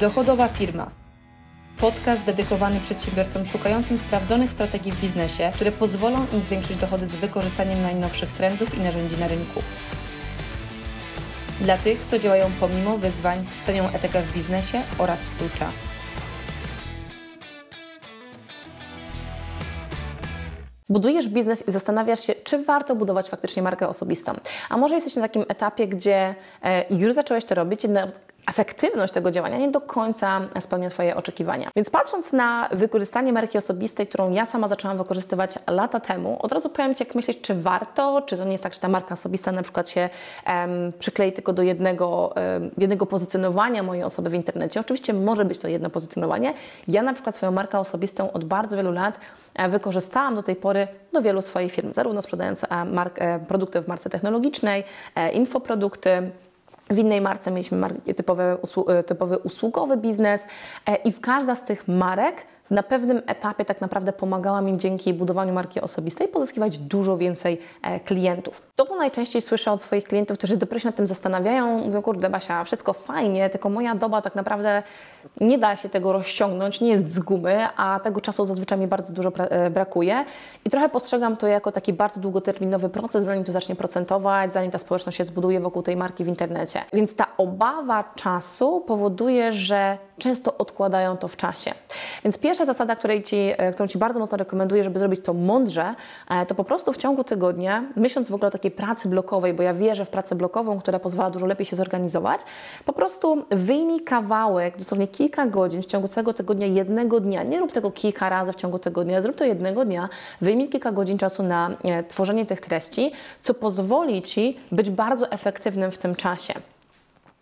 Dochodowa firma. Podcast dedykowany przedsiębiorcom szukającym sprawdzonych strategii w biznesie, które pozwolą im zwiększyć dochody z wykorzystaniem najnowszych trendów i narzędzi na rynku. Dla tych, co działają pomimo wyzwań, cenią etykę w biznesie oraz swój czas. Budujesz biznes i zastanawiasz się, czy warto budować faktycznie markę osobistą. A może jesteś na takim etapie, gdzie e, już zacząłeś to robić, efektywność tego działania nie do końca spełnia Twoje oczekiwania. Więc patrząc na wykorzystanie marki osobistej, którą ja sama zaczęłam wykorzystywać lata temu, od razu powiem Ci, jak myślisz, czy warto, czy to nie jest tak, że ta marka osobista na przykład się um, przyklei tylko do jednego, um, jednego pozycjonowania mojej osoby w internecie. Oczywiście może być to jedno pozycjonowanie. Ja na przykład swoją markę osobistą od bardzo wielu lat e, wykorzystałam do tej pory do wielu swoich firm, zarówno sprzedając e, mark, e, produkty w marce technologicznej, infoprodukty, w innej marce mieliśmy typowy, usługowy biznes i w każda z tych marek na pewnym etapie tak naprawdę pomagała mi dzięki budowaniu marki osobistej pozyskiwać dużo więcej e, klientów. To, co najczęściej słyszę od swoich klientów, którzy dopiero się nad tym zastanawiają, mówią, kurde Basia, wszystko fajnie, tylko moja doba tak naprawdę nie da się tego rozciągnąć, nie jest z gumy, a tego czasu zazwyczaj mi bardzo dużo e, brakuje i trochę postrzegam to jako taki bardzo długoterminowy proces, zanim to zacznie procentować, zanim ta społeczność się zbuduje wokół tej marki w internecie. Więc ta obawa czasu powoduje, że często odkładają to w czasie. Więc pierwsza zasada, której ci, e, którą Ci bardzo mocno rekomenduję, żeby zrobić to mądrze, e, to po prostu w ciągu tygodnia, myśląc w ogóle o takiej pracy blokowej, bo ja wierzę w pracę blokową, która pozwala dużo lepiej się zorganizować, po prostu wyjmij kawałek, dosłownie kilka godzin w ciągu całego tygodnia, jednego dnia. Nie rób tego kilka razy w ciągu tygodnia, zrób to jednego dnia. Wyjmij kilka godzin czasu na e, tworzenie tych treści, co pozwoli Ci być bardzo efektywnym w tym czasie.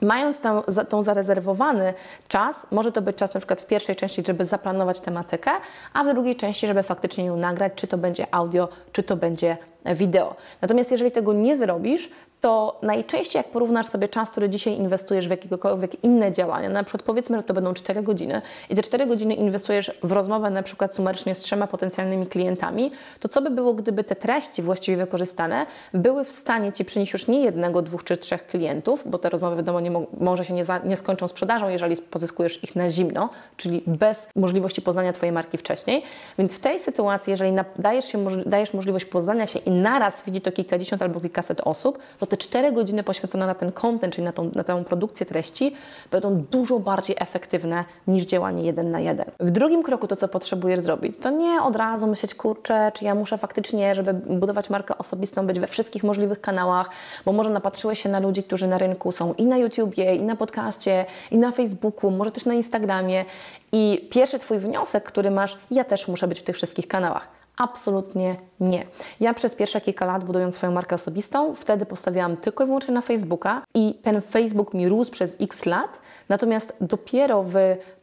Mając tą, tą zarezerwowany czas, może to być czas na przykład w pierwszej części, żeby zaplanować tematykę, a w drugiej części, żeby faktycznie ją nagrać, czy to będzie audio, czy to będzie wideo. Natomiast jeżeli tego nie zrobisz, to najczęściej jak porównasz sobie czas, który dzisiaj inwestujesz w jakiekolwiek inne działania, na przykład powiedzmy, że to będą 4 godziny i te 4 godziny inwestujesz w rozmowę na przykład sumarycznie z trzema potencjalnymi klientami, to co by było, gdyby te treści właściwie wykorzystane były w stanie Ci przynieść już nie jednego, dwóch czy trzech klientów, bo te rozmowy wiadomo nie może się nie, za, nie skończą sprzedażą, jeżeli pozyskujesz ich na zimno, czyli bez możliwości poznania Twojej marki wcześniej. Więc w tej sytuacji, jeżeli dajesz, się, dajesz możliwość poznania się i naraz widzi to kilkadziesiąt albo kilkaset osób, to te 4 godziny poświęcone na ten content, czyli na tą, na tę produkcję treści, będą dużo bardziej efektywne niż działanie jeden na jeden. W drugim kroku to, co potrzebujesz zrobić, to nie od razu myśleć, kurczę, czy ja muszę faktycznie, żeby budować markę osobistą, być we wszystkich możliwych kanałach, bo może napatrzyłeś się na ludzi, którzy na rynku są i na YouTubie, i na podcaście, i na Facebooku, może też na Instagramie. I pierwszy Twój wniosek, który masz, ja też muszę być w tych wszystkich kanałach. Absolutnie nie. Ja przez pierwsze kilka lat budując swoją markę osobistą, wtedy postawiłam tylko i wyłącznie na Facebooka i ten Facebook mi rósł przez x lat, natomiast dopiero w,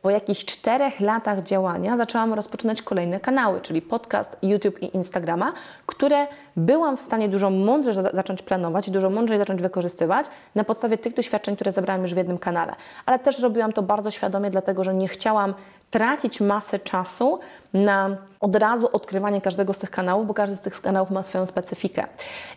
po jakichś czterech latach działania zaczęłam rozpoczynać kolejne kanały, czyli podcast, YouTube i Instagrama, które byłam w stanie dużo mądrzej zacząć planować dużo mądrzej zacząć wykorzystywać na podstawie tych doświadczeń, które zebrałam już w jednym kanale. Ale też robiłam to bardzo świadomie, dlatego że nie chciałam tracić masę czasu na od razu odkrywanie każdego z tych kanałów, bo każdy z tych kanałów ma swoją specyfikę.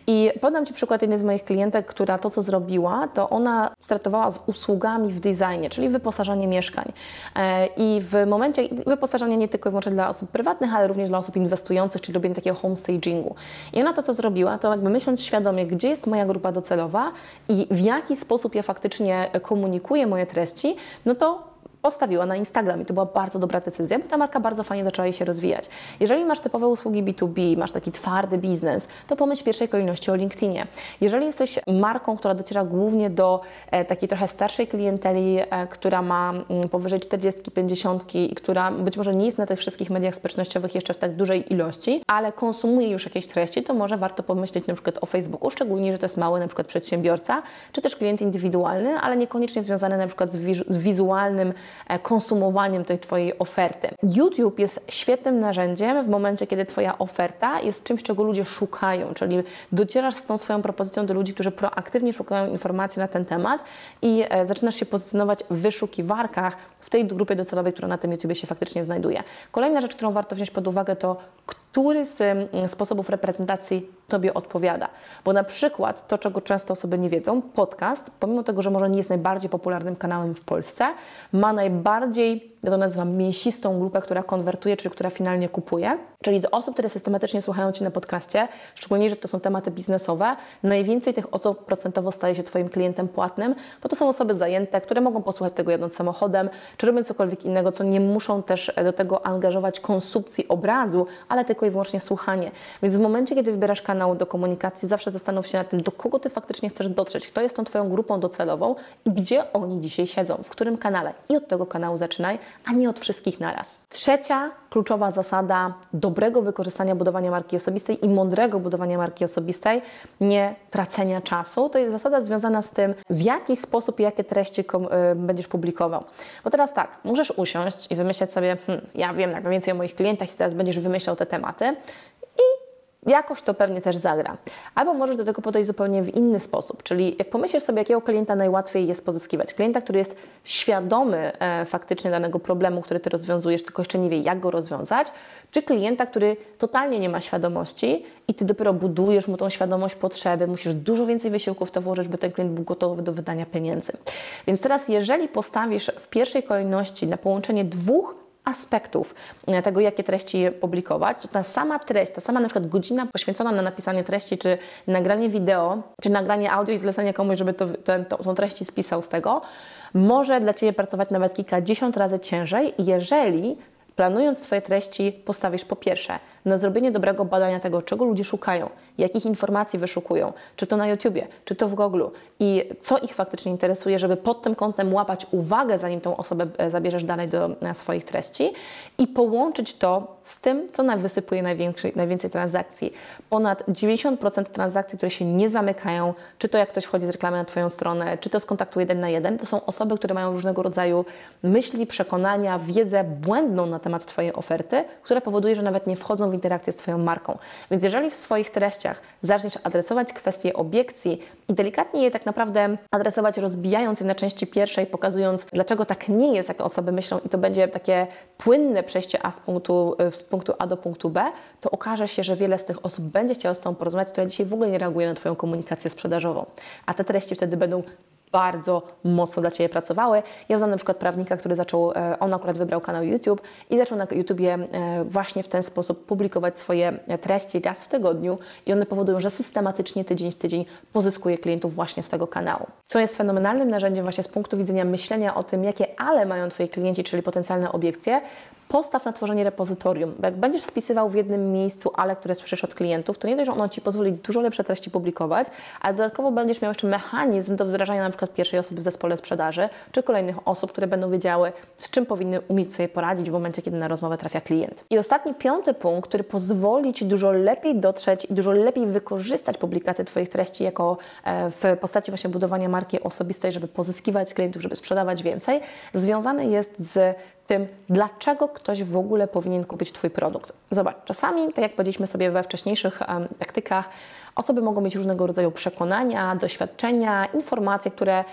I podam Ci przykład jednej z moich klientek, która to, co zrobiła, to ona startowała z usługami w designie, czyli wyposażanie mieszkań. E, I w momencie wyposażanie nie tylko i wyłącznie dla osób prywatnych, ale również dla osób inwestujących, czyli robienie takiego homestagingu. I ona to, co zrobiła, to jakby myśląc świadomie, gdzie jest moja grupa docelowa i w jaki sposób ja faktycznie komunikuję moje treści, no to postawiła na Instagram i to była bardzo dobra decyzja, bo ta marka bardzo fajnie zaczęła jej się rozwijać. Jeżeli masz typowe usługi B2B, masz taki twardy biznes, to pomyśl w pierwszej kolejności o LinkedInie. Jeżeli jesteś marką, która dociera głównie do e, takiej trochę starszej klienteli, e, która ma mm, powyżej 40, 50 i która być może nie jest na tych wszystkich mediach społecznościowych jeszcze w tak dużej ilości, ale konsumuje już jakieś treści, to może warto pomyśleć na przykład o Facebooku, szczególnie, że to jest mały na przykład przedsiębiorca, czy też klient indywidualny, ale niekoniecznie związany na przykład z, wiz z wizualnym konsumowaniem tej Twojej oferty. YouTube jest świetnym narzędziem w momencie, kiedy Twoja oferta jest czymś, czego ludzie szukają, czyli docierasz z tą swoją propozycją do ludzi, którzy proaktywnie szukają informacji na ten temat i e, zaczynasz się pozycjonować w wyszukiwarkach w tej grupie docelowej, która na tym YouTube się faktycznie znajduje. Kolejna rzecz, którą warto wziąć pod uwagę, to który z sposobów reprezentacji Tobie odpowiada. Bo na przykład to, czego często osoby nie wiedzą, podcast, pomimo tego, że może nie jest najbardziej popularnym kanałem w Polsce, ma najbardziej, ja to nazywam mięsistą grupę, która konwertuje, czyli która finalnie kupuje. Czyli z osób, które systematycznie słuchają Cię na podcaście, szczególnie, że to są tematy biznesowe, najwięcej tych osób procentowo staje się Twoim klientem płatnym, bo to są osoby zajęte, które mogą posłuchać tego jadąc samochodem, czy robiąc cokolwiek innego, co nie muszą też do tego angażować konsumpcji obrazu, ale tylko i wyłącznie słuchanie. Więc w momencie, kiedy wybierasz kanał do komunikacji, zawsze zastanów się nad tym, do kogo Ty faktycznie chcesz dotrzeć, kto jest tą Twoją grupą docelową i gdzie oni dzisiaj siedzą, w którym kanale. I od tego kanału zaczynaj, a nie od wszystkich naraz. Trzecia kluczowa zasada dobrego wykorzystania budowania marki osobistej i mądrego budowania marki osobistej, nie tracenia czasu. To jest zasada związana z tym, w jaki sposób i jakie treści y, będziesz publikował. Bo teraz tak, możesz usiąść i wymyśleć sobie, hmm, ja wiem jak więcej o moich klientach i teraz będziesz wymyślał te tematy jakoś to pewnie też zagra. Albo możesz do tego podejść zupełnie w inny sposób, czyli jak pomyślisz sobie, jakiego klienta najłatwiej jest pozyskiwać. Klienta, który jest świadomy e, faktycznie danego problemu, który Ty rozwiązujesz, tylko jeszcze nie wie, jak go rozwiązać, czy klienta, który totalnie nie ma świadomości i Ty dopiero budujesz mu tą świadomość potrzeby, musisz dużo więcej wysiłków w to włożyć, by ten klient był gotowy do wydania pieniędzy. Więc teraz, jeżeli postawisz w pierwszej kolejności na połączenie dwóch aspektów e, tego, jakie treści publikować, to ta sama treść, ta sama na przykład godzina poświęcona na napisanie treści, czy nagranie wideo, czy nagranie audio i zlecenie komuś, żeby to, ten, to, tą treść spisał z tego, może dla Ciebie pracować nawet kilkadziesiąt razy ciężej, jeżeli planując Twoje treści postawisz po pierwsze na zrobienie dobrego badania tego, czego ludzie szukają, jakich informacji wyszukują, czy to na YouTubie, czy to w Google i co ich faktycznie interesuje, żeby pod tym kątem łapać uwagę, zanim tą osobę e, zabierzesz dalej do swoich treści i połączyć to z tym, co wysypuje najwięcej, najwięcej transakcji. Ponad 90% transakcji, które się nie zamykają, czy to jak ktoś wchodzi z reklamy na Twoją stronę, czy to z kontaktu jeden na jeden, to są osoby, które mają różnego rodzaju myśli, przekonania, wiedzę błędną na temat Twojej oferty, która powoduje, że nawet nie wchodzą w interakcję z Twoją marką. Więc jeżeli w swoich treściach zaczniesz adresować kwestie obiekcji i delikatnie je tak naprawdę adresować, rozbijając je na części pierwszej, pokazując, dlaczego tak nie jest, jak osoby myślą, i to będzie takie płynne przejście A z punktu, z punktu A do punktu B, to okaże się, że wiele z tych osób będzie chciało z Tobą porozmawiać, która dzisiaj w ogóle nie reaguje na Twoją komunikację sprzedażową. A te treści wtedy będą bardzo mocno dla Ciebie pracowały. Ja znam na przykład prawnika, który zaczął, e, on akurat wybrał kanał YouTube i zaczął na YouTubie e, właśnie w ten sposób publikować swoje treści raz w tygodniu i one powodują, że systematycznie tydzień w tydzień pozyskuje klientów właśnie z tego kanału. Co jest fenomenalnym narzędziem właśnie z punktu widzenia myślenia o tym, jakie ale mają Twoi klienci, czyli potencjalne obiekcje, postaw na tworzenie repozytorium. Bo jak będziesz spisywał w jednym miejscu ale, które słyszysz od klientów, to nie dość, że ono Ci pozwoli dużo lepsze treści publikować, ale dodatkowo będziesz miał jeszcze mechanizm do wdrażania na przykład pierwszej osoby w zespole sprzedaży, czy kolejnych osób, które będą wiedziały, z czym powinny umieć sobie poradzić w momencie, kiedy na rozmowę trafia klient. I ostatni, piąty punkt, który pozwoli Ci dużo lepiej dotrzeć i dużo lepiej wykorzystać publikację Twoich treści jako e, w postaci właśnie budowania marki osobistej, żeby pozyskiwać klientów, żeby sprzedawać więcej, związany jest z tym, dlaczego ktoś w ogóle powinien kupić Twój produkt. Zobacz, czasami, tak jak powiedzieliśmy sobie we wcześniejszych um, taktykach, osoby mogą mieć różnego rodzaju przekonania, doświadczenia, informacje, które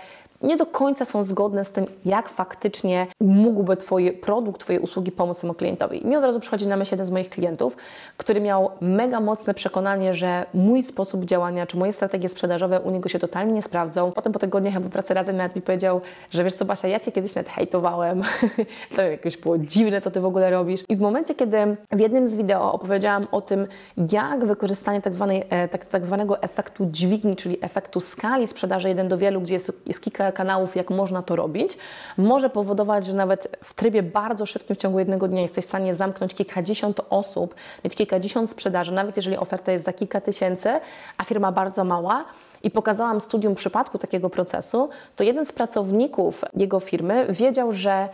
nie do końca są zgodne z tym, jak faktycznie mógłby Twój produkt, Twoje usługi pomóc temu klientowi. Mi od razu przychodzi na myśl jeden z moich klientów, który miał mega mocne przekonanie, że mój sposób działania, czy moje strategie sprzedażowe u niego się totalnie nie sprawdzą. Potem po tygodniach jakby pracy razem nawet mi powiedział, że wiesz co Basia, ja Cię kiedyś nawet hejtowałem, to jakieś było dziwne, co Ty w ogóle robisz. I w momencie, kiedy w jednym z wideo opowiedziałam o tym, jak wykorzystanie tak, zwanej, e, tak, tak zwanego efektu dźwigni, czyli efektu skali sprzedaży jeden do wielu, gdzie jest, jest kilka kanałów, jak można to robić, może powodować, że nawet w trybie bardzo szybkim w ciągu jednego dnia jesteś w stanie zamknąć kilkadziesiąt osób, mieć kilkadziesiąt sprzedaży, nawet jeżeli oferta jest za kilka tysięcy, a firma bardzo mała, i pokazałam studium przypadku takiego procesu, to jeden z pracowników jego firmy wiedział, że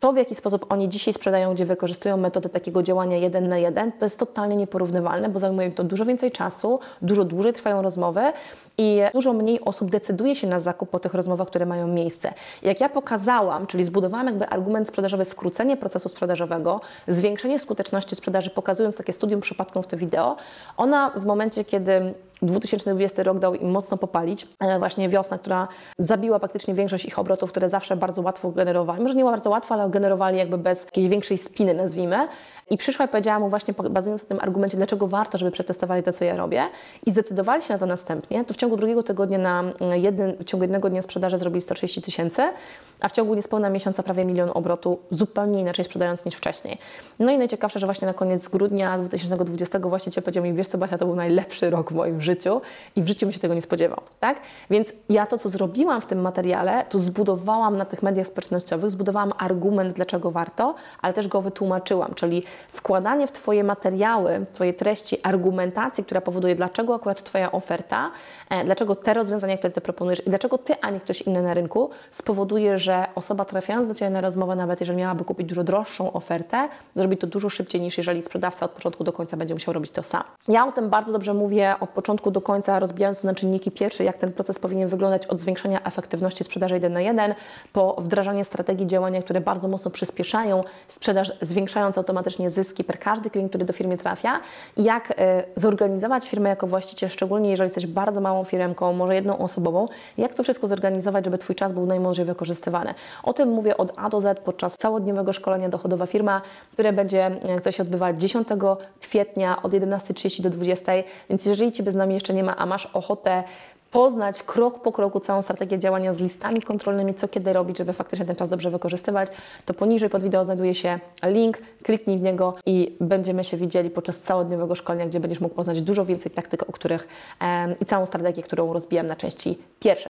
to, w jaki sposób oni dzisiaj sprzedają, gdzie wykorzystują metody takiego działania jeden na jeden, to jest totalnie nieporównywalne, bo zajmuje im to dużo więcej czasu, dużo dłużej trwają rozmowy i dużo mniej osób decyduje się na zakup po tych rozmowach, które mają miejsce. Jak ja pokazałam, czyli zbudowałam jakby argument sprzedażowy, skrócenie procesu sprzedażowego, zwiększenie skuteczności sprzedaży, pokazując takie studium przypadków w te wideo, ona w momencie, kiedy 2020 rok dał im mocno popalić. E, właśnie wiosna, która zabiła praktycznie większość ich obrotów, które zawsze bardzo łatwo generowali. Może nie bardzo łatwo, ale generowali jakby bez jakiejś większej spiny, nazwijmy. I przyszła i powiedziała mu właśnie, bazując na tym argumencie, dlaczego warto, żeby przetestowali to, co ja robię i zdecydowali się na to następnie, to w ciągu drugiego tygodnia na mm, jeden, w ciągu jednego dnia sprzedaży zrobili 130 tysięcy, a w ciągu niespełna miesiąca prawie milion obrotu, zupełnie inaczej sprzedając niż wcześniej. No i najciekawsze, że właśnie na koniec grudnia 2020 właściciel powiedział mi, wiesz co Basia, to był najlepszy rok w moim życiu i w życiu mi się tego nie spodziewał, tak? Więc ja to, co zrobiłam w tym materiale, to zbudowałam na tych mediach społecznościowych, zbudowałam argument, dlaczego warto, ale też go wytłumaczyłam, czyli wkładanie w Twoje materiały, Twoje treści, argumentacji, która powoduje, dlaczego akurat Twoja oferta, e, dlaczego te rozwiązania, które Ty proponujesz i dlaczego Ty, a nie ktoś inny na rynku, spowoduje, że osoba trafiając do Ciebie na rozmowę, nawet jeżeli miałaby kupić dużo droższą ofertę, zrobi to dużo szybciej niż jeżeli sprzedawca od początku do końca będzie musiał robić to sam. Ja o tym bardzo dobrze mówię od początku do końca, rozbijając to na czynniki pierwsze, jak ten proces powinien wyglądać od zwiększenia efektywności sprzedaży 1 na 1 po wdrażanie strategii działania, które bardzo mocno przyspieszają sprzedaż, zwiększając automatycznie zyski per każdy klient, który do firmy trafia i jak e, zorganizować firmę jako właściciel, szczególnie jeżeli jesteś bardzo małą firmką, może jedną osobową, jak to wszystko zorganizować, żeby Twój czas był najmądrzej wykorzystywany. O tym mówię od A do Z podczas całodniowego szkolenia Dochodowa Firma, które będzie, które się odbywa 10 kwietnia od 11.30 do 20.00, więc jeżeli Ciebie z nami jeszcze nie ma, a masz ochotę poznać krok po kroku całą strategię działania z listami kontrolnymi, co kiedy robić, żeby faktycznie ten czas dobrze wykorzystywać, to poniżej pod wideo znajduje się link, kliknij w niego i będziemy się widzieli podczas całodniowego szkolenia, gdzie będziesz mógł poznać dużo więcej taktyk, o których i całą strategię, którą rozbijam na części pierwsze.